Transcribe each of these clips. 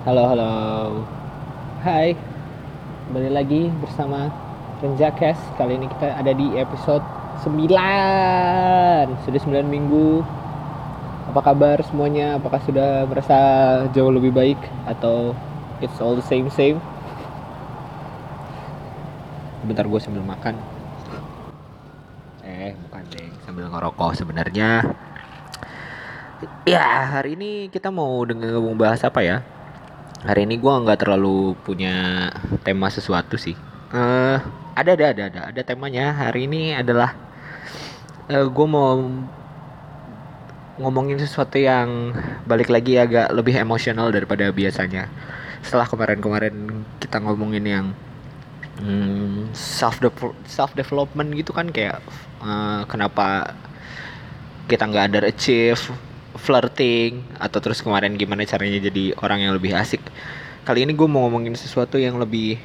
Halo, halo. Hai. Kembali lagi bersama Renjakes. Kali ini kita ada di episode 9. Sudah 9 minggu. Apa kabar semuanya? Apakah sudah merasa jauh lebih baik atau it's all the same same? Bentar gue sambil makan. Eh, bukan deh, sambil ngerokok sebenarnya. Ya, hari ini kita mau dengan bahas apa ya? Hari ini gua nggak terlalu punya tema sesuatu sih. Eh, ada ada ada ada ada temanya. Hari ini adalah eh gue mau ngomongin sesuatu yang balik lagi agak lebih emosional daripada biasanya. Setelah kemarin-kemarin kita ngomongin yang hmm, self self development gitu kan kayak eh, kenapa kita nggak underachieve flirting atau terus kemarin gimana caranya jadi orang yang lebih asik. Kali ini gue mau ngomongin sesuatu yang lebih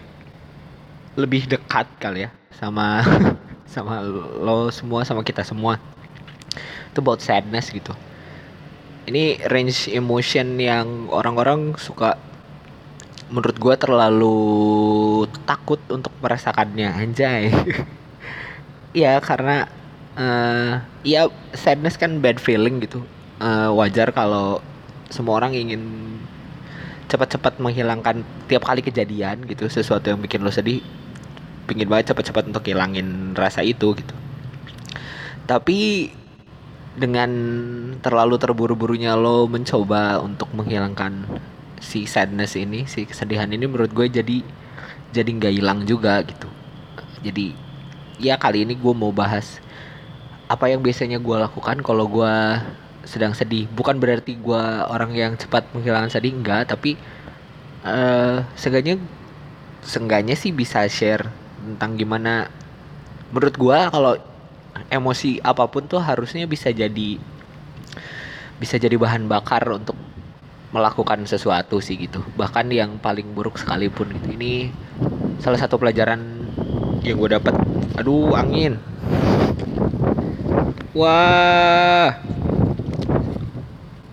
lebih dekat kali ya sama sama lo semua sama kita semua. Itu about sadness gitu. Ini range emotion yang orang-orang suka menurut gue terlalu takut untuk merasakannya anjay. Iya karena uh, ya sadness kan bad feeling gitu uh, wajar kalau semua orang ingin cepat-cepat menghilangkan tiap kali kejadian gitu sesuatu yang bikin lo sedih. Pingin banget cepat-cepat untuk hilangin rasa itu gitu. Tapi dengan terlalu terburu-burunya lo mencoba untuk menghilangkan si sadness ini si kesedihan ini menurut gue jadi jadi nggak hilang juga gitu. Jadi ya kali ini gue mau bahas apa yang biasanya gue lakukan kalau gue sedang sedih. Bukan berarti gue orang yang cepat menghilangkan sedih enggak. Tapi uh, seenggaknya seenggaknya sih bisa share tentang gimana menurut gue kalau emosi apa pun tuh harusnya bisa jadi bisa jadi bahan bakar untuk melakukan sesuatu sih gitu. Bahkan yang paling buruk sekalipun gitu. Ini salah satu pelajaran yang gue dapat aduh angin. Wah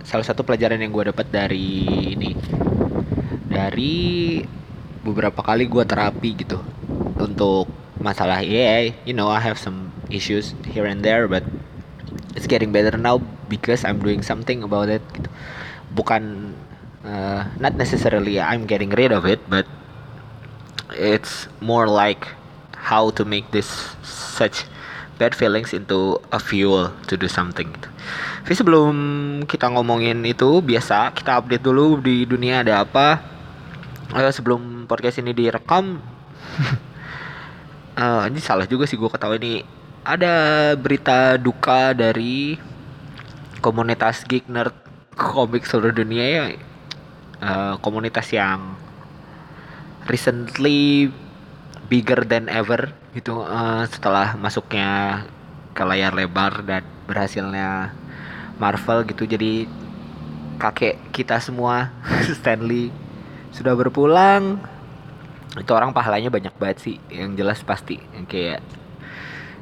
salah satu pelajaran yang gue dapat dari ini dari beberapa kali gue terapi gitu untuk masalah yeah you know I have some issues here and there but it's getting better now because I'm doing something about it gitu bukan uh, not necessarily I'm getting rid of it but it's more like how to make this such bad feelings into a fuel to do something gitu. Tapi sebelum kita ngomongin itu biasa kita update dulu di dunia ada apa. Uh, sebelum podcast ini direkam, uh, ini salah juga sih gue ketahui ini ada berita duka dari komunitas geek nerd komik seluruh dunia ya. Uh, komunitas yang recently bigger than ever gitu uh, setelah masuknya ke layar lebar dan berhasilnya Marvel gitu. Jadi kakek kita semua Stanley sudah berpulang. Itu orang pahalanya banyak banget sih yang jelas pasti. Yang kayak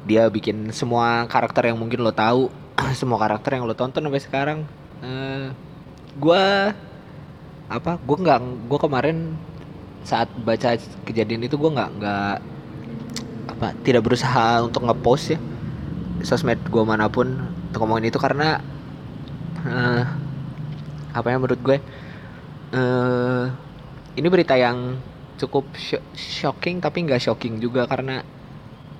dia bikin semua karakter yang mungkin lo tahu semua karakter yang lo tonton sampai sekarang. Uh, gue apa gue nggak gue kemarin saat baca kejadian itu gue nggak nggak apa tidak berusaha untuk ngepost ya sosmed gue mana pun untuk ngomongin itu karena uh, apa yang menurut gue? Uh, ini berita yang cukup sh shocking tapi nggak shocking juga karena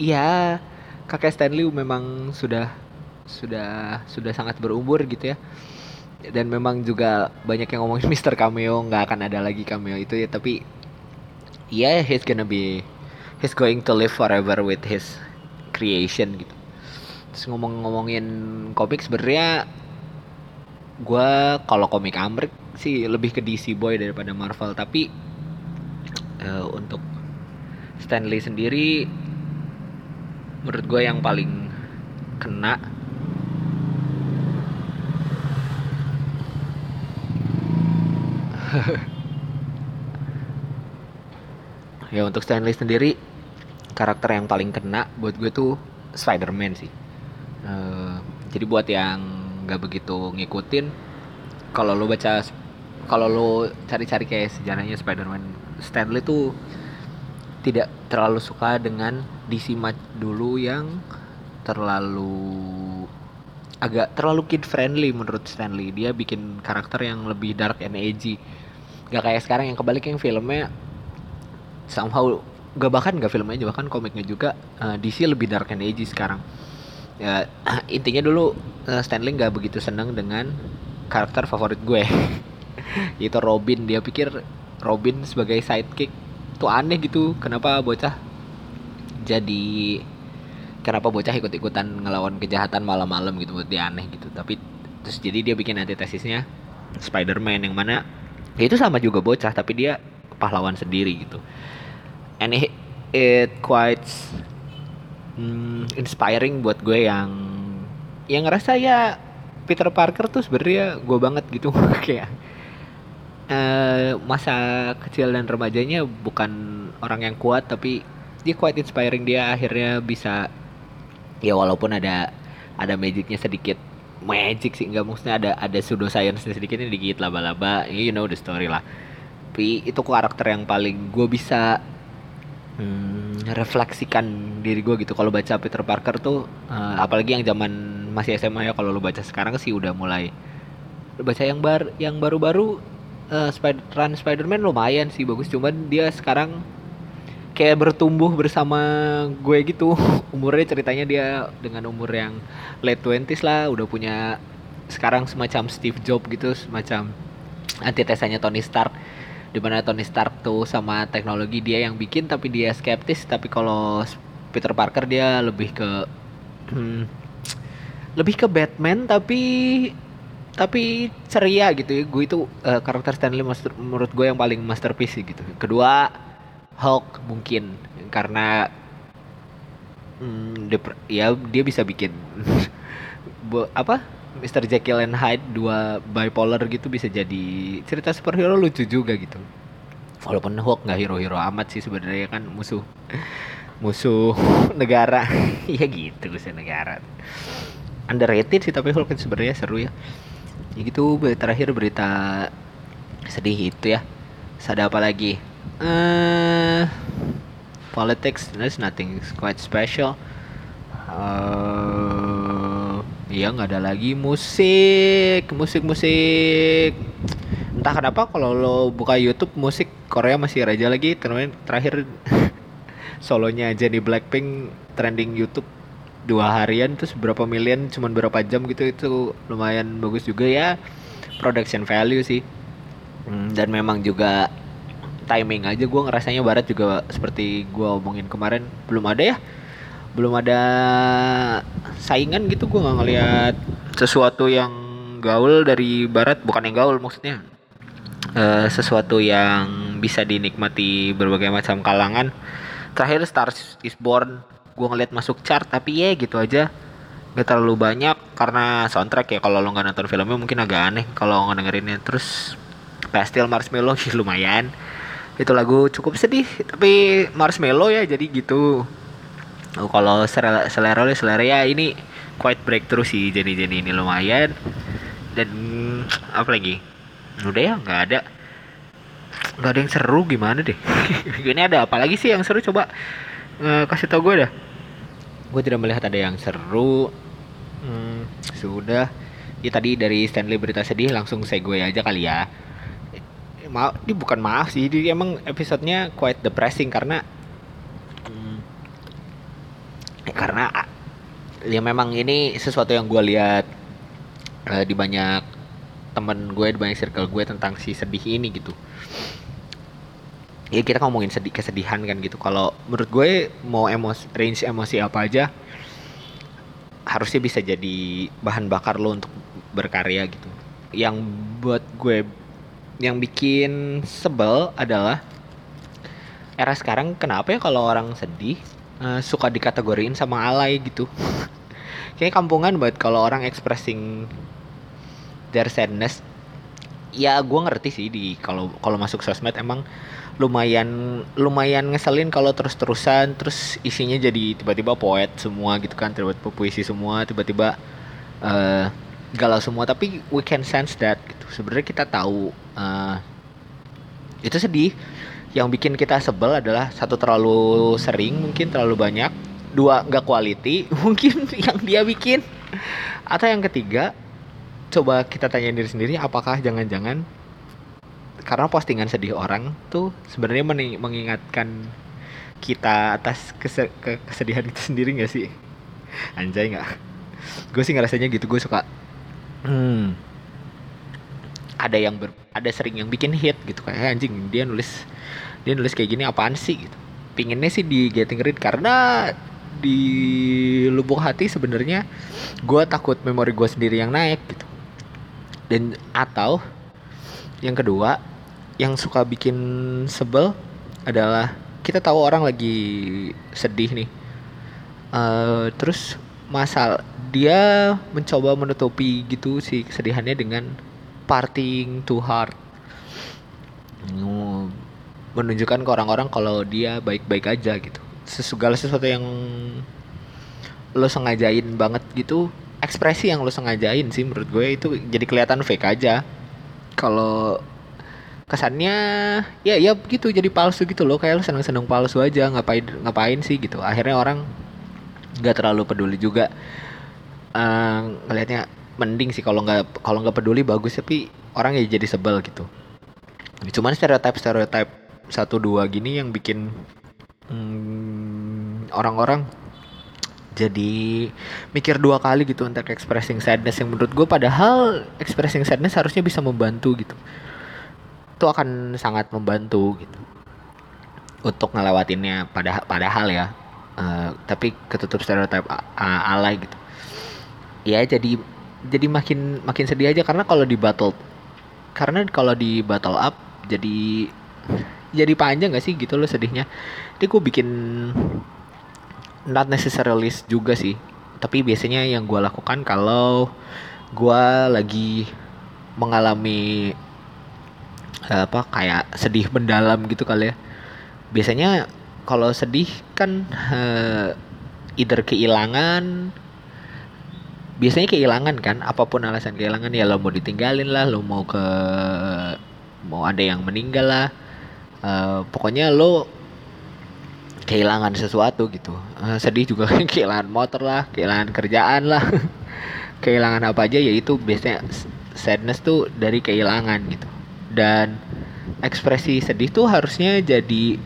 ya kakek Stanley memang sudah sudah sudah sangat berumur gitu ya. Dan memang juga banyak yang ngomongin Mister Cameo nggak akan ada lagi cameo itu ya tapi ya yeah, he's gonna be he's going to live forever with his creation gitu. Terus ngomong-ngomongin komik sebenarnya gue kalau komik Amrik sih lebih ke DC boy daripada Marvel tapi uh, untuk Stanley sendiri menurut gue yang paling kena ya untuk Stanley sendiri karakter yang paling kena buat gue tuh Spider-Man sih. Uh, jadi buat yang nggak begitu ngikutin. Kalau lo baca kalau lo cari-cari kayak sejarahnya Spider-Man Stanley tuh tidak terlalu suka dengan DC dulu yang terlalu agak terlalu kid friendly menurut Stanley. Dia bikin karakter yang lebih dark and edgy. Gak kayak sekarang yang kebalik yang filmnya somehow gak bahkan gak filmnya juga bahkan komiknya juga uh, eh, DC lebih dark and edgy sekarang ya intinya dulu uh, Stanley gak begitu seneng dengan karakter favorit gue. Itu Robin. Dia pikir Robin sebagai sidekick tuh aneh gitu. Kenapa bocah jadi kenapa bocah ikut-ikutan ngelawan kejahatan malam-malam gitu. Buat dia aneh gitu. Tapi terus jadi dia bikin antitesisnya Spider-Man yang mana ya itu sama juga bocah tapi dia pahlawan sendiri gitu. And it, it quite mm, inspiring buat gue yang yang ngerasa ya Peter Parker tuh sebenarnya gue banget gitu. Kayak uh, masa kecil dan remajanya bukan orang yang kuat tapi dia quite inspiring dia akhirnya bisa ya walaupun ada ada magicnya sedikit. Magic sih nggak maksudnya ada ada pseudo science sedikit ini dikit laba-laba you know the story lah. Tapi itu karakter yang paling gue bisa hmm, refleksikan diri gue gitu. Kalau baca Peter Parker tuh uh, apalagi yang zaman masih SMA ya kalau lo baca sekarang sih udah mulai baca yang bar yang baru-baru uh, Spider Run Spider-Man lumayan sih bagus. Cuman dia sekarang kayak bertumbuh bersama gue gitu. Umurnya ceritanya dia dengan umur yang late twenties lah udah punya sekarang semacam Steve Jobs gitu semacam antitesanya Tony Stark di mana Tony Stark tuh sama teknologi dia yang bikin tapi dia skeptis. Tapi kalau Peter Parker dia lebih ke hmm, lebih ke Batman tapi tapi ceria gitu ya. Gue itu uh, karakter Stanley master, menurut gue yang paling masterpiece gitu. Kedua Hulk mungkin. Karena hmm, ya dia bisa bikin apa Mr. Jekyll and Hyde dua bipolar gitu bisa jadi cerita superhero lucu juga gitu. Walaupun Hulk nggak hero-hero amat sih sebenarnya kan musuh musuh negara. Ya gitu musuh negara. Underrated sih tapi Hulk sebenarnya seru ya. Ya gitu terakhir berita sedih itu ya. Ada apa lagi? Uh, politics there's nothing quite special. Uh, ya nggak ada lagi musik musik musik entah kenapa kalau lo buka YouTube musik Korea masih raja lagi. Terakhir terakhir solonya Jennie Blackpink trending YouTube dua harian terus berapa million cuman berapa jam gitu. Itu lumayan bagus juga ya. Production value sih. Hmm, dan memang juga timing aja gue ngerasanya barat juga seperti gue omongin kemarin. Belum ada ya belum ada saingan gitu gue nggak ngelihat sesuatu yang gaul dari barat bukan yang gaul maksudnya. Uh, sesuatu yang bisa dinikmati berbagai macam kalangan. Terakhir Stars is Born. Gue ngeliat masuk chart tapi ya gitu aja. Gak terlalu banyak karena soundtrack ya kalau lo nggak nonton filmnya mungkin agak aneh kalau ngedengerinnya. Terus Pastel Marshmallow lumayan. Itu lagu cukup sedih tapi marshmallow ya jadi gitu oh, kalau selera selera selera ya ini quite breakthrough sih jadi jadi ini lumayan. Dan apa lagi udah ya nggak ada. Nggak ada yang seru gimana deh? Ini ada apa lagi sih yang seru? Coba uh, kasih tau gue dah. Gue tidak melihat ada yang seru. Hmm, sudah. Ya tadi dari Stanley berita sedih langsung saya gue aja kali ya. Maaf ini bukan maaf sih ini emang episodenya quite depressing karena karena ya memang ini sesuatu yang gue lihat uh, di banyak temen gue di banyak circle gue tentang si sedih ini gitu. Ya kita ngomongin sedih kesedihan kan gitu. Kalau menurut gue mau emosi range emosi apa aja harusnya bisa jadi bahan bakar lo untuk berkarya gitu. Yang buat gue yang bikin sebel adalah era sekarang kenapa ya kalau orang sedih uh, suka dikategoriin sama alay gitu. Kayak kampungan buat kalau orang expressing their sadness. Ya gue ngerti sih di kalau kalau masuk sosmed emang lumayan lumayan ngeselin kalau terus terusan terus isinya jadi tiba-tiba poet semua gitu kan tiba-tiba puisi semua tiba-tiba uh, galau semua. Tapi we can sense that gitu. Sebenarnya kita tahu uh, itu sedih yang bikin kita sebel adalah satu terlalu sering mungkin terlalu banyak. Dua nggak quality mungkin yang dia bikin. Atau yang ketiga coba kita tanya diri sendiri apakah jangan-jangan karena postingan sedih orang tuh sebenarnya mengingatkan kita atas kese kesedihan itu sendiri gak sih? Anjay nggak? Gue sih ngerasanya gitu gue suka hmm, ada yang ber, ada sering yang bikin hit gitu kayak anjing dia nulis dia nulis kayak gini apaan sih? Gitu. Pinginnya sih di getting rid karena di lubuk hati sebenarnya gue takut memori gue sendiri yang naik gitu. Dan atau yang kedua yang suka bikin sebel adalah kita tahu orang lagi sedih nih. Uh, terus masal dia mencoba menutupi gitu si kesedihannya dengan partying too hard menunjukkan ke orang-orang kalau dia baik-baik aja gitu. Segala sesuatu yang lo sengajain banget gitu ekspresi yang lo sengajain sih menurut gue itu jadi kelihatan fake aja. Kalau kesannya ya ya begitu jadi palsu gitu loh. Kayak lo seneng-seneng palsu aja ngapain ngapain sih gitu. Akhirnya orang nggak terlalu peduli juga uh, ngelihatnya mending sih kalau nggak kalau nggak peduli bagus tapi orang ya jadi sebel gitu. Cuman stereotip stereotip satu dua gini yang bikin hmm, orang-orang jadi mikir dua kali gitu untuk expressing sadness yang menurut gue padahal expressing sadness harusnya bisa membantu gitu. Itu akan sangat membantu gitu untuk ngelewatinnya pada padahal ya uh, tapi ketutup stereotip uh, alay gitu. Ya jadi jadi makin makin sedih aja. Karena kalau di battle karena kalau di battle up jadi jadi panjang gak sih gitu loh sedihnya. Jadi gue bikin not necessarily juga sih. Tapi biasanya yang gue lakukan kalau gue lagi mengalami apa kayak sedih mendalam gitu kali ya. Biasanya kalau sedih kan uh, either kehilangan biasanya kehilangan kan apa pun alasan kehilangan ya lo mau ditinggalin lah lo mau ke mau ada yang meninggal lah. Uh, pokoknya lo kehilangan sesuatu gitu. Uh, sedih juga kehilangan motor lah kehilangan kerjaan lah. Kehilangan apa aja ya itu biasanya sadness tuh dari kehilangan gitu. Dan ekspresi sedih tuh harusnya jadi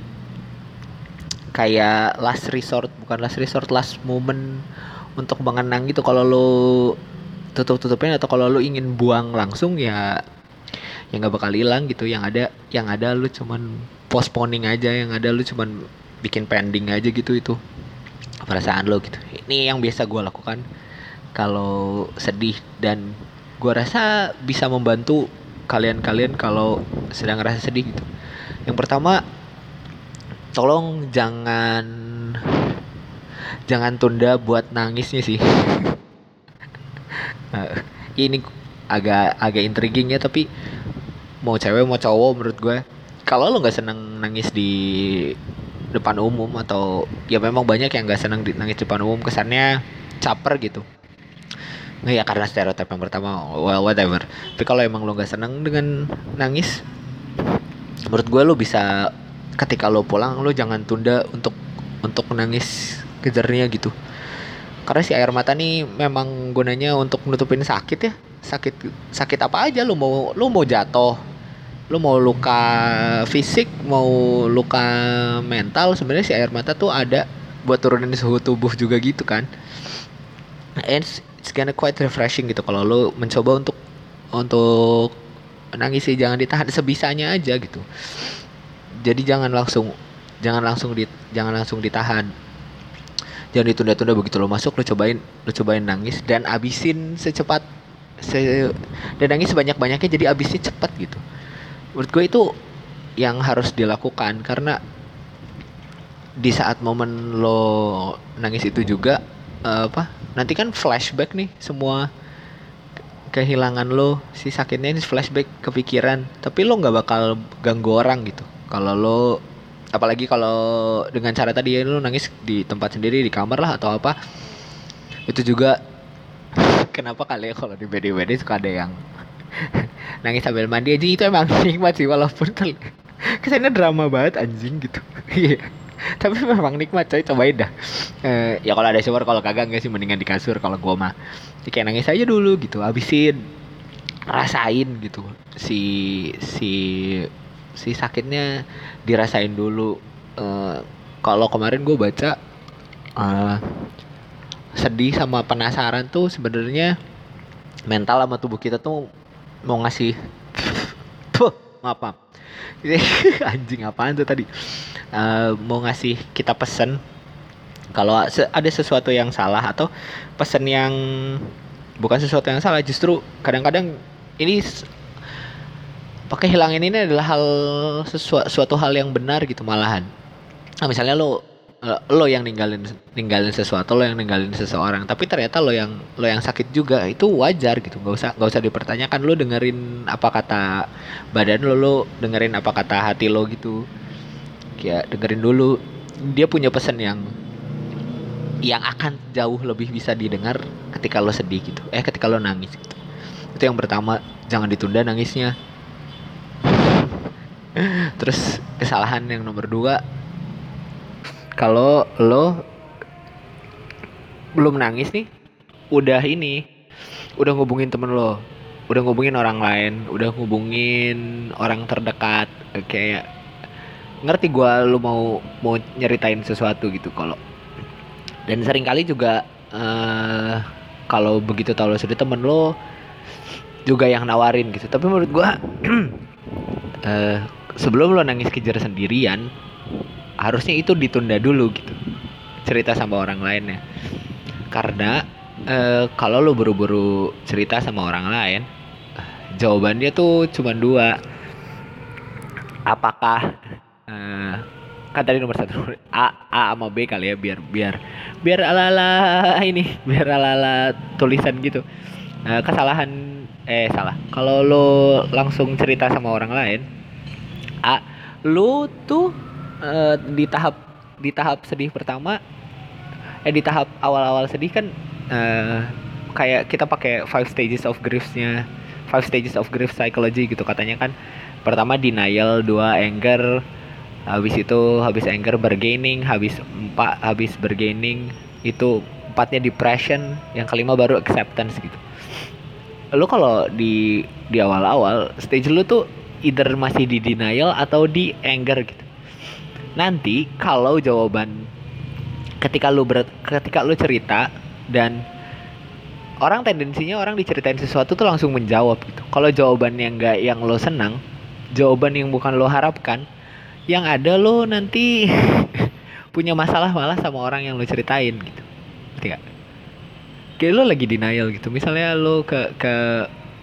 kayak last resort bukan last resort last moment untuk mengenang gitu. Kalau lo tutup tutupin atau kalau lo ingin buang langsung ya ya nggak bakal hilang gitu. Yang ada yang ada lo cuman postponing aja yang ada lo cuman bikin pending aja gitu itu perasaan lo gitu. Ini yang biasa gue lakukan. Kalau sedih dan gue rasa bisa membantu kalian-kalian kalau sedang ngerasa sedih gitu. Yang pertama, tolong jangan jangan tunda buat nangisnya sih. uh, ini agak agak intriguing ya tapi mau cewek mau cowok menurut gue. Kalau lo nggak seneng nangis di depan umum atau ya memang banyak yang nggak seneng nangis di depan umum kesannya caper gitu. Nggak ya karena stereotip yang pertama well whatever. Tapi kalau emang lo nggak seneng dengan nangis menurut gue lo bisa ketika lo pulang lo jangan tunda untuk untuk nangis kejarnya gitu. Karena si air mata nih memang gunanya untuk nutupin sakit ya. Sakit sakit apa aja lo mau lo mau jatuh lo mau luka fisik mau luka mental sebenarnya si air mata tuh ada buat turunin suhu tubuh juga gitu kan. And it's gonna quite refreshing gitu kalau lo mencoba untuk untuk nangis sih jangan ditahan sebisanya aja gitu. Jadi jangan langsung jangan langsung di jangan langsung ditahan jangan ditunda-tunda begitu lo masuk lo cobain lo cobain nangis dan abisin secepat se dan nangis sebanyak-banyaknya jadi abisnya cepat gitu. Menurut gue itu yang harus dilakukan karena di saat momen lo nangis itu juga uh, apa nanti kan flashback nih semua kehilangan lo si sakitnya ini flashback kepikiran tapi lo nggak bakal ganggu orang gitu. Kalau lo apalagi kalau dengan cara tadi ya lo nangis di tempat sendiri di kamar lah atau apa. Itu juga kenapa kali ya kalau di BD-BD suka ada yang nangis sambil mandi. Aja itu emang nikmat sih walaupun kesannya drama banget anjing gitu. Iya. Tapi memang nikmat coy cobain dah. Eh, ya kalau ada shower kalau kagak nggak sih mendingan di kasur. Kalau gua mah ya, kayak nangis aja dulu gitu. Habisin rasain gitu. Si si si sakitnya dirasain dulu. Uh, kalau kemarin gue baca uh, sedih sama penasaran tuh sebenarnya mental sama tubuh kita tuh mau ngasih tuh maaf anjing apaan tuh tadi? Uh, mau ngasih kita pesen. Kalau ada sesuatu yang salah atau pesen yang bukan sesuatu yang salah justru kadang-kadang ini pakai hilangin ini adalah hal sesuatu suatu hal yang benar gitu malahan? Nah, misalnya lo eh, lo yang ninggalin ninggalin sesuatu lo yang ninggalin seseorang tapi ternyata lo yang lo yang sakit juga itu wajar gitu. Nggak usah nggak usah dipertanyakan lo dengerin apa kata badan lo lo dengerin apa kata hati lo gitu. Ya dengerin dulu. Dia punya pesan yang yang akan jauh lebih bisa didengar ketika lo sedih gitu eh ketika lo nangis gitu. Itu yang pertama jangan ditunda nangisnya terus kesalahan yang nomor dua kalau lo belum nangis nih udah ini udah ngubungin temen lo udah ngubungin orang lain udah ngubungin orang terdekat kayak ngerti gue lo mau mau nyeritain sesuatu gitu kalau. Dan sering kali juga uh, kalau begitu tahu lo sedih temen lo juga yang nawarin gitu. Tapi menurut gua uh, sebelum lo nangis kejar sendirian harusnya itu ditunda dulu gitu. Cerita sama orang lainnya. Karena uh, kalau lo buru-buru cerita sama orang lain jawabannya tuh cuma dua. Apakah uh, kan tadi nomor satu A A sama B kali ya biar biar biar ala ala ini biar ala ala tulisan gitu. Uh, kesalahan eh salah. Kalau lo langsung cerita sama orang lain a lo tuh uh, di tahap di tahap sedih pertama eh di tahap awal-awal sedih kan uh, kayak kita pakai five stages of griefsnya five stages of grief psychology gitu katanya kan. Pertama denial dua anger habis itu habis anger bergaining habis empat habis bergaining itu empatnya depression yang kelima baru acceptance gitu. Lu kalau di di awal-awal stage lu tuh either masih di denial atau di anger gitu. Nanti kalau jawaban ketika lu ber, ketika lu cerita dan orang tendensinya orang diceritain sesuatu tuh langsung menjawab gitu. Kalau jawaban yang enggak yang lo senang, jawaban yang bukan lo harapkan, yang ada lo nanti punya masalah malah sama orang yang lo ceritain gitu. Ngerti gak? kayak lo lagi denial gitu misalnya lo ke ke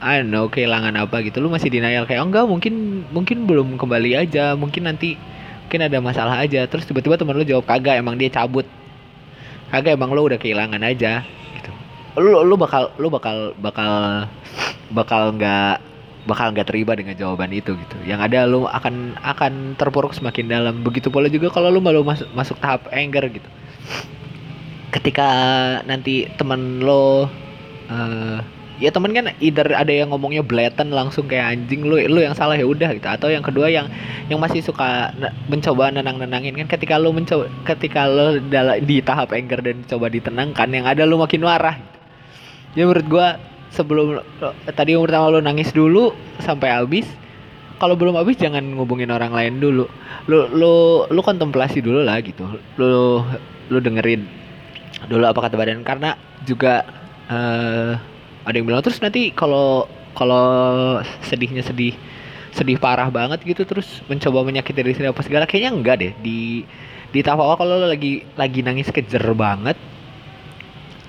I don't know kehilangan apa gitu. Lo masih denial kayak oh enggak mungkin mungkin belum kembali aja. Mungkin nanti mungkin ada masalah aja. Terus tiba-tiba teman lo jawab kagak emang dia cabut. Kagak emang lo udah kehilangan aja. Gitu. Lo lo bakal lo bakal bakal bakal nggak bakal nggak terima dengan jawaban itu gitu. Yang ada lo akan akan terpuruk semakin dalam. Begitu pula juga kalau lo malu masuk masuk tahap anger gitu. Ketika nanti temen lo uh, ya temen kan either ada yang ngomongnya blatant langsung kayak anjing lu lu yang salah ya udah gitu. Atau yang kedua yang yang masih suka mencoba nenang-nenangin kan ketika lu mencoba ketika lo di tahap anger dan coba ditenangkan yang ada lu makin marah gitu. ya menurut gua sebelum tadi yang pertama lu nangis dulu sampai habis kalau belum habis jangan ngubungin orang lain dulu. Lu lu lu kontemplasi dulu lah gitu. Lu lu dengerin dulu apa kata badan. Karena juga uh, ada yang bilang terus nanti kalau kalau sedihnya sedih sedih parah banget gitu terus mencoba menyakiti diri sendiri apa segala kayaknya enggak deh. Di di tahap awal kalau lo lagi lagi nangis kejer banget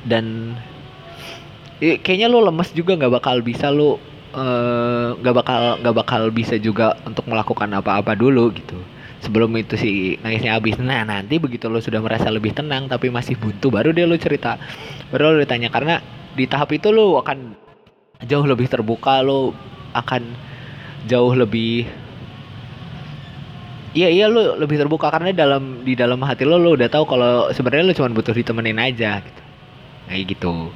dan ya, kayaknya lo lemes juga nggak bakal bisa lo eh, nggak uh, bakal nggak bakal bisa juga untuk melakukan apa-apa dulu gitu. Sebelum itu si nangisnya habis. Nah nanti begitu lo sudah merasa lebih tenang tapi masih buntu baru dia lo cerita baru lo ditanya. Karena di tahap itu lo akan jauh lebih terbuka lo akan jauh lebih Iya iya lo lebih terbuka karena dalam di dalam hati lo lo udah tahu kalau sebenarnya lo cuma butuh ditemenin aja gitu. Kayak gitu.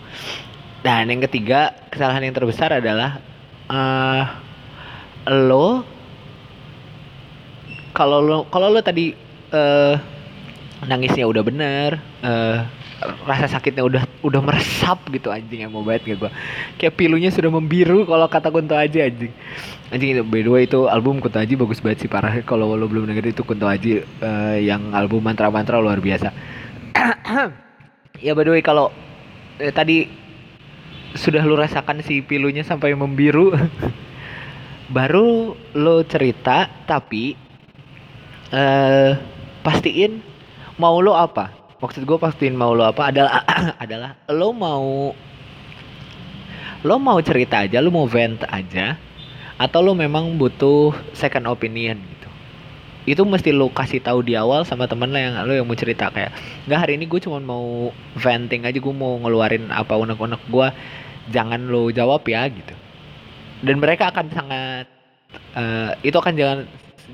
Dan yang ketiga kesalahan yang terbesar adalah uh, lo kalau lo kalau lo tadi uh, nangisnya udah bener uh, rasa sakitnya udah udah meresap gitu anjing yang mau banget gak gue kayak pilunya sudah membiru kalau kata Kunto Aji anjing. Anjing itu by the way itu album Kunto Aji bagus banget sih parah. Kalau lo belum denger itu Kunto Aji uh, yang album mantra-mantra luar biasa. Ya by the way kalau eh, tadi sudah lo rasakan si pilunya sampai membiru baru lo cerita tapi uh, pastiin mau lo apa maksud gue pastiin mau lo apa adalah adalah lo mau lo mau cerita aja lo mau vent aja atau lo memang butuh second opinion gitu. Itu mesti lo kasih tahu di awal sama temen lo yang lo yang mau cerita. Kayak nggak hari ini gue cuma mau venting aja gue mau ngeluarin apa unek-unek gue jangan lo jawab ya gitu. Dan mereka akan sangat uh, itu akan jangan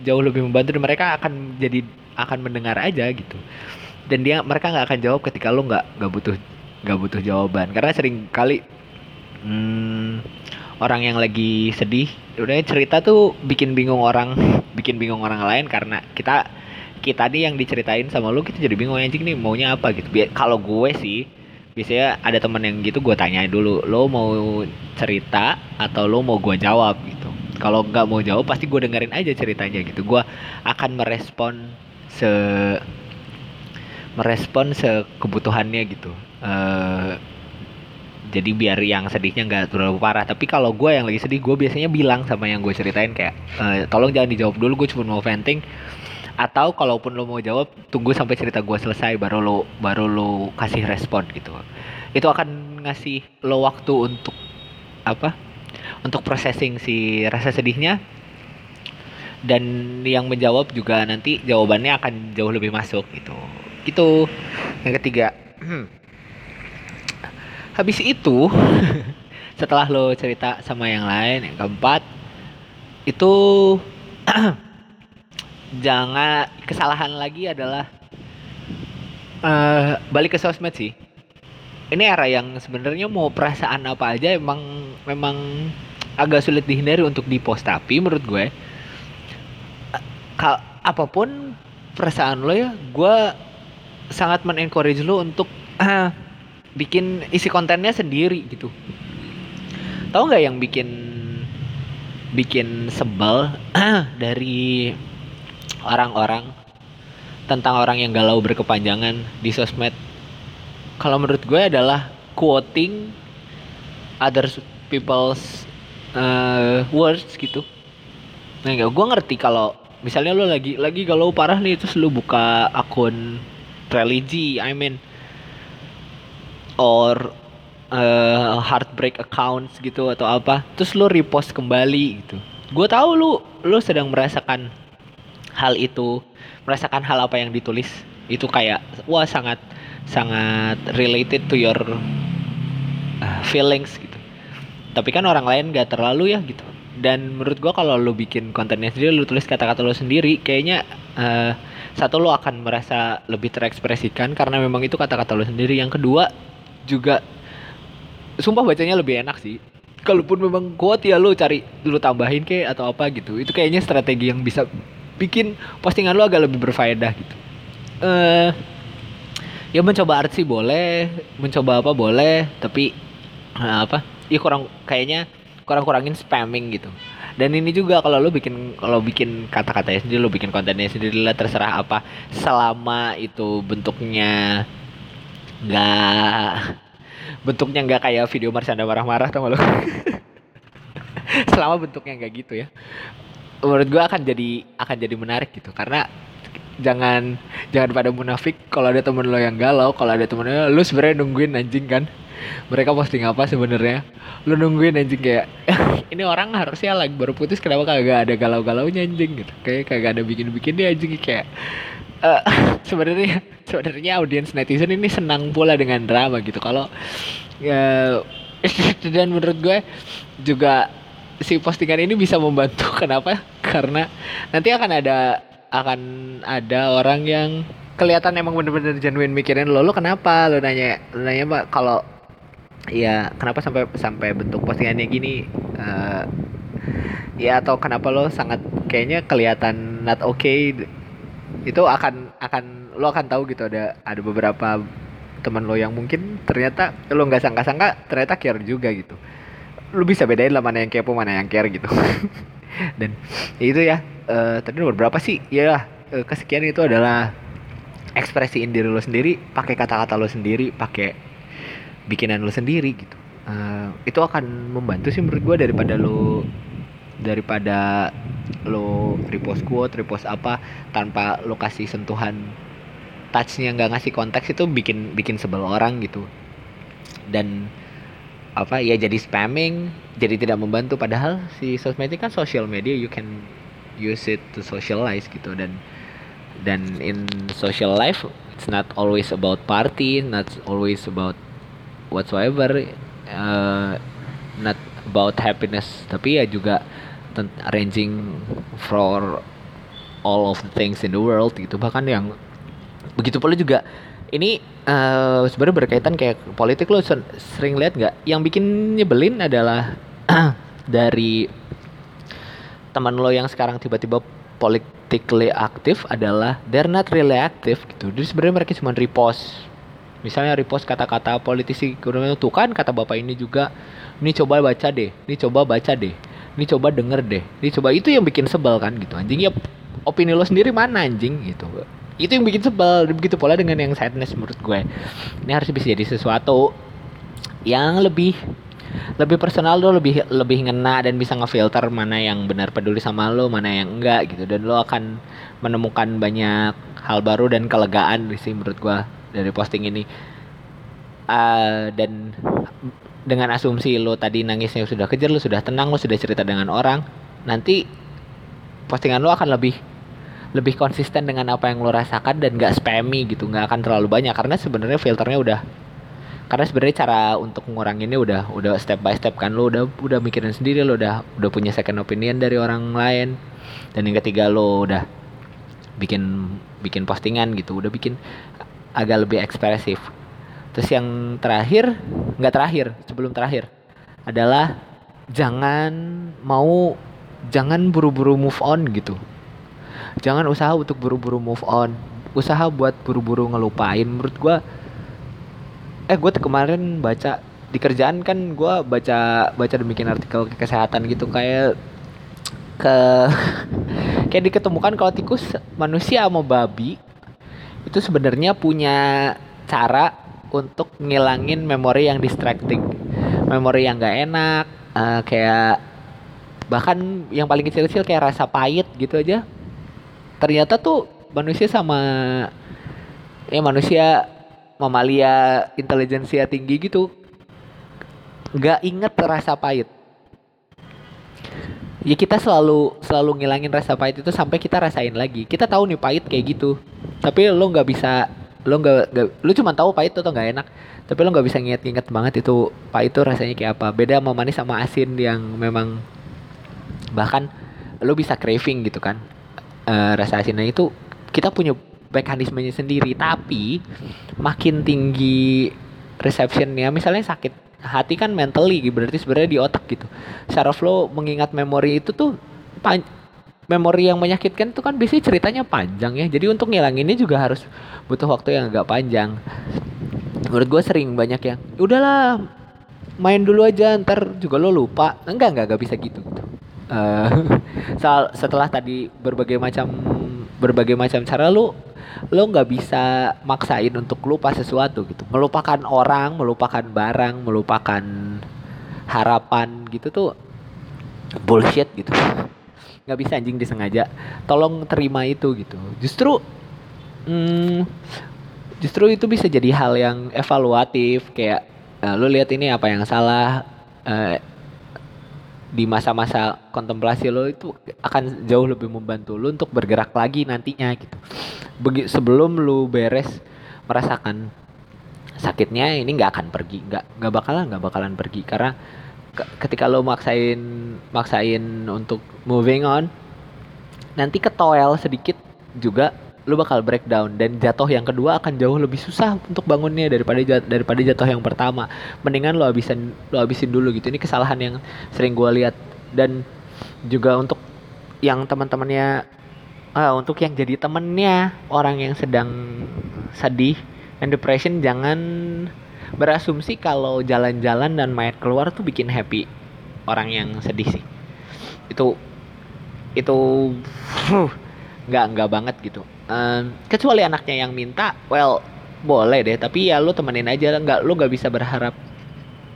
jauh lebih membantu dan mereka akan jadi akan mendengar aja gitu dan dia mereka nggak akan jawab ketika lo nggak nggak butuh nggak butuh jawaban. Karena sering kali hmm, orang yang lagi sedih udah cerita tuh bikin bingung orang bikin bingung orang lain karena kita kita nih yang diceritain sama lu kita jadi bingung anjing nih maunya apa? Gitu. Kalau gue sih biasanya ada temen yang gitu gue tanya dulu lo mau cerita atau lo mau gue jawab? Gitu. Kalau nggak mau jawab pasti gue dengerin aja ceritanya gitu. Gue akan merespon se merespon sekebutuhannya gitu. Uh, jadi biar yang sedihnya nggak terlalu parah. Tapi kalau gue yang lagi sedih gue biasanya bilang sama yang gue ceritain kayak uh, tolong jangan dijawab dulu gue cuma mau venting. Atau kalaupun lo mau jawab tunggu sampai cerita gue selesai baru lo baru lo kasih respon gitu. Itu akan ngasih lo waktu untuk apa untuk processing si rasa sedihnya. Dan yang menjawab juga nanti jawabannya akan jauh lebih masuk gitu gitu. Yang ketiga. Habis itu setelah lo cerita sama yang lain yang keempat itu jangan kesalahan lagi adalah uh, balik ke sosmed sih. Ini era yang sebenarnya mau perasaan apa aja emang memang agak sulit dihindari untuk dipost. Tapi menurut gue kal apa pun perasaan lo ya gue sangat men-encourage lu untuk uh, bikin isi kontennya sendiri gitu. Tahu nggak yang bikin bikin sebel uh, dari orang-orang tentang orang yang galau berkepanjangan di sosmed? Kalau menurut gue adalah quoting other people's uh, words gitu. Nah, gue ngerti kalau misalnya lo lagi lagi galau parah nih terus lo buka akun religi I mean or uh, heartbreak accounts gitu atau apa terus lu repost kembali gitu. Gue tahu lu lu sedang merasakan hal itu merasakan hal apa yang ditulis. Itu kayak wah sangat sangat related to your uh, feelings gitu. Tapi kan orang lain gak terlalu ya gitu. Dan menurut gua kalau lu bikin kontennya sendiri lu tulis kata-kata lu sendiri kayaknya uh, satu lo akan merasa lebih terekspresikan karena memang itu kata-kata lo sendiri. Yang kedua juga sumpah bacanya lebih enak sih. Kalaupun memang kuat ya lo cari dulu tambahin ke atau apa gitu. Itu kayaknya strategi yang bisa bikin postingan lo agak lebih berfaedah gitu. Eh uh, ya mencoba art sih boleh mencoba apa boleh tapi uh, apa ya kurang kayaknya kurang kurangin spamming gitu dan ini juga kalau lu bikin kalau bikin kata-katanya sendiri lu bikin kontennya sendiri lah terserah apa. Selama itu bentuknya nggak bentuknya nggak kayak video Marshanda marah-marah tau lu? Selama bentuknya nggak gitu ya. Menurut gua akan jadi akan jadi menarik gitu. Karena jangan jangan pada munafik. Kalau ada temen lo yang galau kalau ada temen lo lu sebenarnya nungguin anjing kan mereka posting apa sebenarnya? Lu nungguin anjing kayak ini orang harusnya lagi baru putus kenapa kagak ada galau-galaunya anjing? Gitu. Kayak kagak ada bikin-bikin dia anjing kayak uh, sebenarnya sebenarnya audiens netizen ini senang pula dengan drama gitu. Kalau ya dan menurut gue juga si postingan ini bisa membantu. Kenapa? Karena nanti akan ada akan ada orang yang kelihatan emang bener-bener genuine mikirin lo. Lo kenapa? Lo nanya lo nanya mbak kalau ya kenapa sampai sampai bentuk postingannya gini? Uh, ya atau kenapa lo sangat kayaknya kelihatan not okay? Itu akan akan lo akan tahu gitu ada ada beberapa teman lo yang mungkin ternyata lo nggak sangka-sangka ternyata care juga gitu. Lo bisa bedain lah mana yang kepo mana yang care gitu. Dan itu ya uh, tadi nomor berapa sih? Ya uh, kesekian itu adalah ekspresiin diri lo sendiri pakai kata-kata lo sendiri pakai bikinan lo sendiri gitu. Uh, itu akan membantu sih menurut gue daripada lo daripada lo repost quote repost apa tanpa lo kasih sentuhan touchnya nggak ngasih konteks itu bikin bikin sebel orang gitu. Dan apa ya jadi spamming jadi tidak membantu. Padahal si sosmed kan social media you can use it to socialize gitu. Dan dan in social life it's not always about party not always about whatsoever uh, not about happiness. Tapi ya juga arranging for all of the things in the world gitu. Bahkan yang begitu pula juga ini uh, sebenarnya berkaitan kayak politik lo sering lihat nggak? Yang bikin nyebelin adalah dari teman lo yang sekarang tiba-tiba politically aktif adalah they're not really active gitu. Jadi sebenarnya mereka cuma repost misalnya repost kata-kata politisi tuh kan kata bapak ini juga ini coba baca deh ini coba baca deh ini coba denger deh ini coba itu yang bikin sebel kan gitu anjing. Ya opini lo sendiri mana anjing gitu. Itu yang bikin sebel begitu pola dengan yang sadness menurut gue. Ini harus bisa jadi sesuatu yang lebih lebih personal lo lebih lebih ngena dan bisa ngefilter mana yang benar peduli sama lo mana yang enggak gitu. Dan lo akan menemukan banyak hal baru dan kelegaan sih menurut gue dari posting ini. Uh, dan dengan asumsi lo tadi nangisnya sudah kejar lo sudah tenang lo sudah cerita dengan orang nanti postingan lo akan lebih lebih konsisten dengan apa yang lo rasakan dan gak spammy gitu nggak akan terlalu banyak. Karena sebenarnya filternya udah karena sebenarnya cara untuk menguranginnya udah udah step by step kan. Lo udah udah mikirin sendiri lo udah udah punya second opinion dari orang lain. Dan yang ketiga lo udah bikin bikin postingan gitu udah bikin agak lebih ekspresif. Terus yang terakhir, nggak terakhir, sebelum terakhir adalah jangan mau jangan buru-buru move on gitu. Jangan usaha untuk buru-buru move on. Usaha buat buru-buru ngelupain menurut gua eh gue kemarin baca di kerjaan kan gue baca baca demikian artikel kesehatan gitu kayak ke kayak diketemukan kalau tikus manusia sama babi itu sebenarnya punya cara untuk ngilangin memori yang distracting. Memori yang gak enak uh, kayak bahkan yang paling kecil-kecil kayak rasa pahit gitu aja. Ternyata tuh manusia sama ya manusia mamalia intelijensia tinggi gitu nggak inget rasa pahit ya kita selalu selalu ngilangin rasa pahit itu sampai kita rasain lagi. Kita tahu nih pahit kayak gitu. Tapi lo nggak bisa lo nggak lo cuma tahu pahit atau nggak enak. Tapi lo nggak bisa nginget-nginget banget itu pahit itu rasanya kayak apa. Beda sama manis sama asin yang memang bahkan lo bisa craving gitu kan. Uh, rasa asinnya itu kita punya mekanismenya sendiri. Tapi makin tinggi receptionnya misalnya sakit hati kan mentally berarti sebenarnya di otak gitu secara flow mengingat memori itu tuh memori yang menyakitkan itu kan biasanya ceritanya panjang ya. Jadi untuk ngilanginnya juga harus butuh waktu yang agak panjang. Menurut gue sering banyak yang udahlah main dulu aja ntar juga lo lupa. Enggak enggak enggak bisa gitu. Uh, setelah tadi berbagai macam berbagai macam cara lo lo nggak bisa maksain untuk lupa sesuatu gitu. Melupakan orang melupakan barang melupakan harapan gitu tuh bullshit gitu. Nggak bisa anjing disengaja. Tolong terima itu gitu. Justru hmm, justru itu bisa jadi hal yang evaluatif kayak uh, lu lihat ini apa yang salah uh, di masa-masa kontemplasi lo itu akan jauh lebih membantu lo untuk bergerak lagi nantinya gitu. Begi, sebelum lu beres merasakan sakitnya ini nggak akan pergi, nggak nggak bakalan nggak bakalan pergi karena ketika lo maksain maksain untuk moving on nanti ketoel sedikit juga lu bakal breakdown dan jatuh yang kedua akan jauh lebih susah untuk bangunnya daripada jat, daripada jatuh yang pertama. Mendingan lu habisin lu habisin dulu gitu. Ini kesalahan yang sering gue lihat. Dan juga untuk yang teman-temannya uh, untuk yang jadi temennya orang yang sedang sedih and depression jangan berasumsi kalau jalan-jalan dan main keluar tuh bikin happy orang yang sedih sih. Itu itu nggak nggak banget gitu um, kecuali anaknya yang minta well boleh deh tapi ya lu temenin aja nggak lu nggak bisa berharap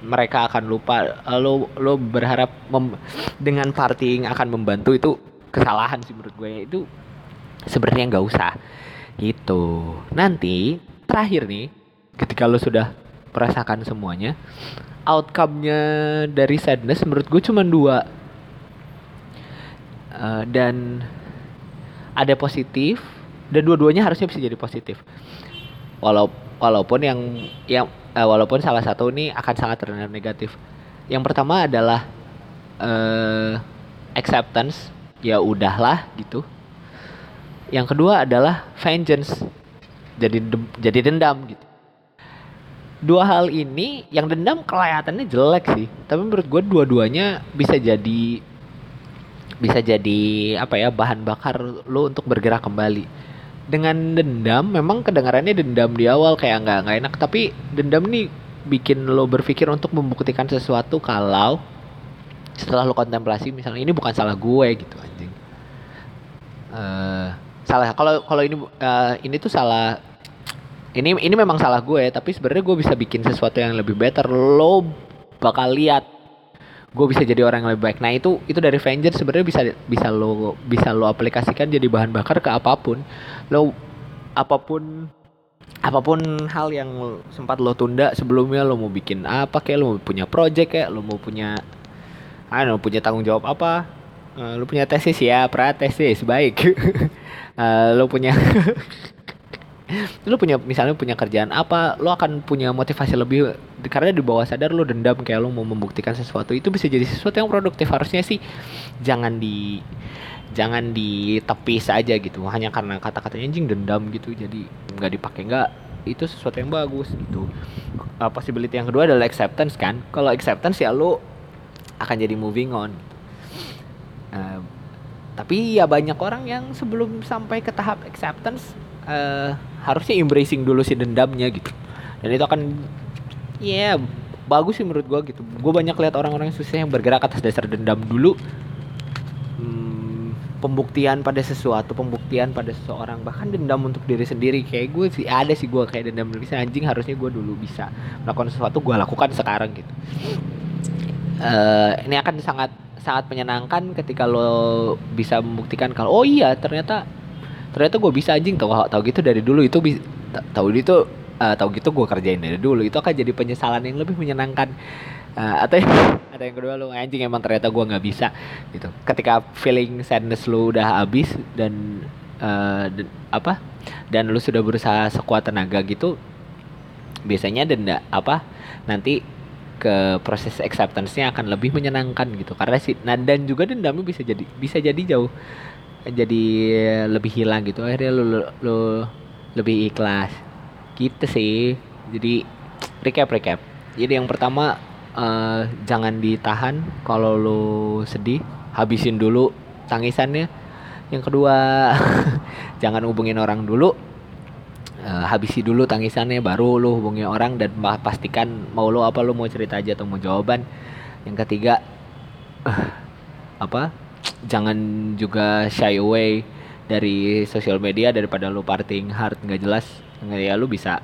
mereka akan lupa. Lu lu berharap mem, dengan partying akan membantu itu kesalahan sih menurut gue. Itu sebenarnya nggak usah. Gitu. Nanti terakhir nih ketika lu sudah merasakan semuanya outcome-nya dari sadness menurut gue cuma dua. Uh, dan ada positif dan dua-duanya harusnya bisa jadi positif. Walau walaupun yang yang uh, walaupun salah satu ini akan sangat terdengar negatif. Yang pertama adalah uh, acceptance. Ya udahlah gitu. Yang kedua adalah vengeance. Jadi jadi dendam gitu. Dua hal ini yang dendam kelihatannya jelek sih. Tapi menurut gue dua-duanya bisa jadi bisa jadi apa ya bahan bakar lo untuk bergerak kembali dengan dendam memang kedengarannya dendam di awal kayak nggak nggak enak. Tapi dendam nih bikin lo berpikir untuk membuktikan sesuatu kalau setelah lo kontemplasi misalnya ini bukan salah gue gitu anjing. Uh, salah. Kalau kalau ini uh, ini tuh salah ini ini memang salah gue tapi sebenarnya gue bisa bikin sesuatu yang lebih better. Lo bakal lihat gue bisa jadi orang yang lebih baik. Nah itu itu dari Vengeance sebenarnya bisa bisa lo bisa lo aplikasikan jadi bahan bakar ke apa pun. Lo apa pun apa pun hal yang sempat lo tunda sebelumnya lo mau bikin apa kayak lo mau punya project kayak lo mau punya ah lo punya tanggung jawab apa uh, lo punya tesis ya pra tesis baik uh, lo punya lu punya misalnya punya kerjaan apa lu akan punya motivasi lebih karena di bawah sadar lu dendam kayak lu mau membuktikan sesuatu itu bisa jadi sesuatu yang produktif. Harusnya sih jangan di jangan ditepis aja gitu. Hanya karena kata-katanya anjing dendam gitu jadi nggak dipakai. Nggak itu sesuatu yang bagus gitu. Uh, possibility yang kedua adalah acceptance kan. Kalau acceptance ya lu akan jadi moving on. Uh, tapi ya banyak orang yang sebelum sampai ke tahap acceptance uh, harusnya embracing dulu si dendamnya gitu. Dan itu akan ya yeah, bagus sih menurut gue gitu. Gue banyak lihat orang-orang yang susah yang bergerak atas dasar dendam dulu. Hmm, pembuktian pada sesuatu pembuktian pada seseorang bahkan dendam untuk diri sendiri. Kayak gue sih ada sih gue kayak dendam diri anjing harusnya gue dulu bisa melakukan sesuatu gue lakukan sekarang gitu. Uh, ini akan sangat sangat menyenangkan ketika lo bisa membuktikan kalau oh iya ternyata ternyata gue bisa anjing. Tau tau gitu dari dulu itu tahu itu uh, tahu gitu gue kerjain dari dulu. Itu akan jadi penyesalan yang lebih menyenangkan. Uh, atau ada yang kedua lu anjing emang ternyata gue nggak bisa gitu. Ketika feeling sadness lu udah habis dan uh, apa dan lu sudah berusaha sekuat tenaga gitu biasanya denda apa nanti ke proses acceptance-nya akan lebih menyenangkan gitu. Karena si nah dan juga dendamnya bisa jadi bisa jadi jauh jadi lebih hilang gitu. Akhirnya lu, lu, lu lebih ikhlas. Gitu sih. Jadi recap recap. Jadi yang pertama uh, jangan ditahan kalau lu sedih. Habisin dulu tangisannya. Yang kedua jangan hubungin orang dulu. Uh, habisi dulu tangisannya baru lu hubungi orang dan pastikan mau lu apa lu mau cerita aja atau mau jawaban. Yang ketiga uh, apa jangan juga shy away dari sosial media daripada lu partying hard nggak jelas. Ya lu bisa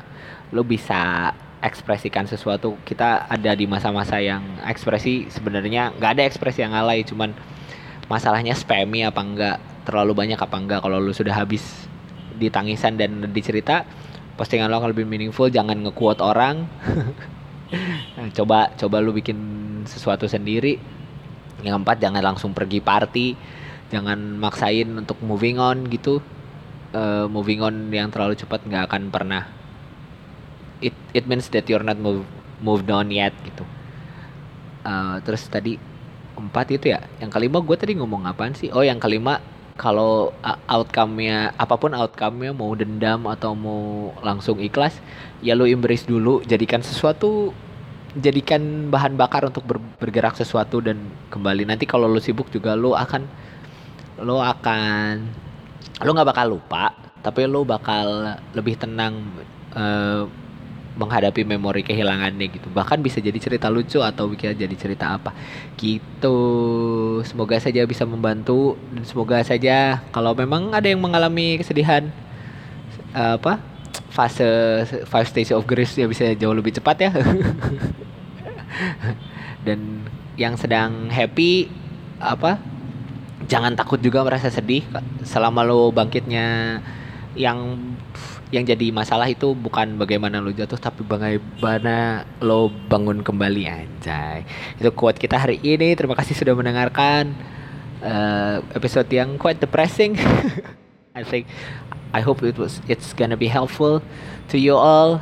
lu bisa ekspresikan sesuatu. Kita ada di masa-masa yang ekspresi sebenarnya nggak ada ekspresi yang alay cuman masalahnya spammy apa enggak terlalu banyak apa enggak kalau lu sudah habis di tangisan dan dicerita postingan lo akan lebih meaningful. Jangan nge-quote orang. Coba coba lu bikin sesuatu sendiri yang keempat jangan langsung pergi party. Jangan maksain untuk moving on gitu. Uh, moving on yang terlalu cepat nggak akan pernah. It it means that you're not move, moved on yet gitu. Uh, terus tadi empat itu ya. Yang kelima gue tadi ngomong apaan sih? Oh yang kelima kalau outcome-nya apa pun outcome-nya mau dendam atau mau langsung ikhlas ya lo embrace dulu jadikan sesuatu jadikan bahan bakar untuk ber, bergerak sesuatu dan kembali. Nanti kalau lo sibuk juga lo akan lo akan lo nggak bakal lupa tapi lo bakal lebih tenang uh, menghadapi memori kehilangannya gitu. Bahkan bisa jadi cerita lucu atau bisa jadi cerita apa. Gitu. Semoga saja bisa membantu. Dan semoga saja kalau memang ada yang mengalami kesedihan uh, apa fase five stage of grief ya bisa jauh lebih cepat ya. Dan yang sedang happy apa jangan takut juga merasa sedih. Selama lo bangkitnya yang yang jadi masalah itu bukan bagaimana lo jatuh tapi bagaimana lo bangun kembali anjay. Itu quote kita hari ini. Terima kasih sudah mendengarkan uh, episode yang quite depressing. I think I hope it was it's gonna be helpful to you all.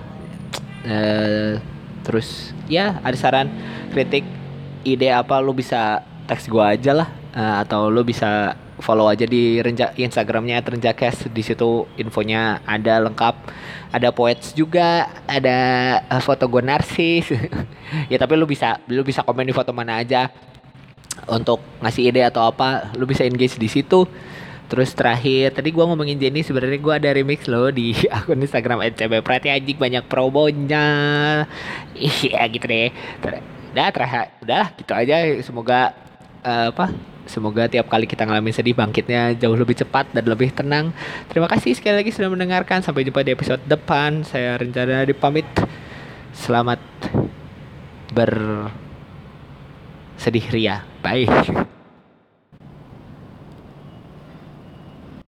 Uh, terus ya ada saran kritik ide apa lo bisa teks gua aja lah. Uh, atau lo bisa follow aja di renja Instagramnya Renjakes. Di situ infonya ada lengkap. Ada poets juga ada uh, foto gue narsis. Ya tapi lu bisa lu bisa komen di foto mana aja. Untuk ngasih ide atau apa lu bisa engage di situ Terus terakhir tadi gue ngomongin Jenny sebenarnya gue ada remix loh di akun Instagram ncb Prati anjing banyak promonya. Iya gitu deh. Udah terakhir udah gitu aja semoga uh, apa Semoga tiap kali kita ngalamin sedih bangkitnya jauh lebih cepat dan lebih tenang. Terima kasih sekali lagi sudah mendengarkan. Sampai jumpa di episode depan. Saya rencana dipamit. Selamat bersedih ria. Bye.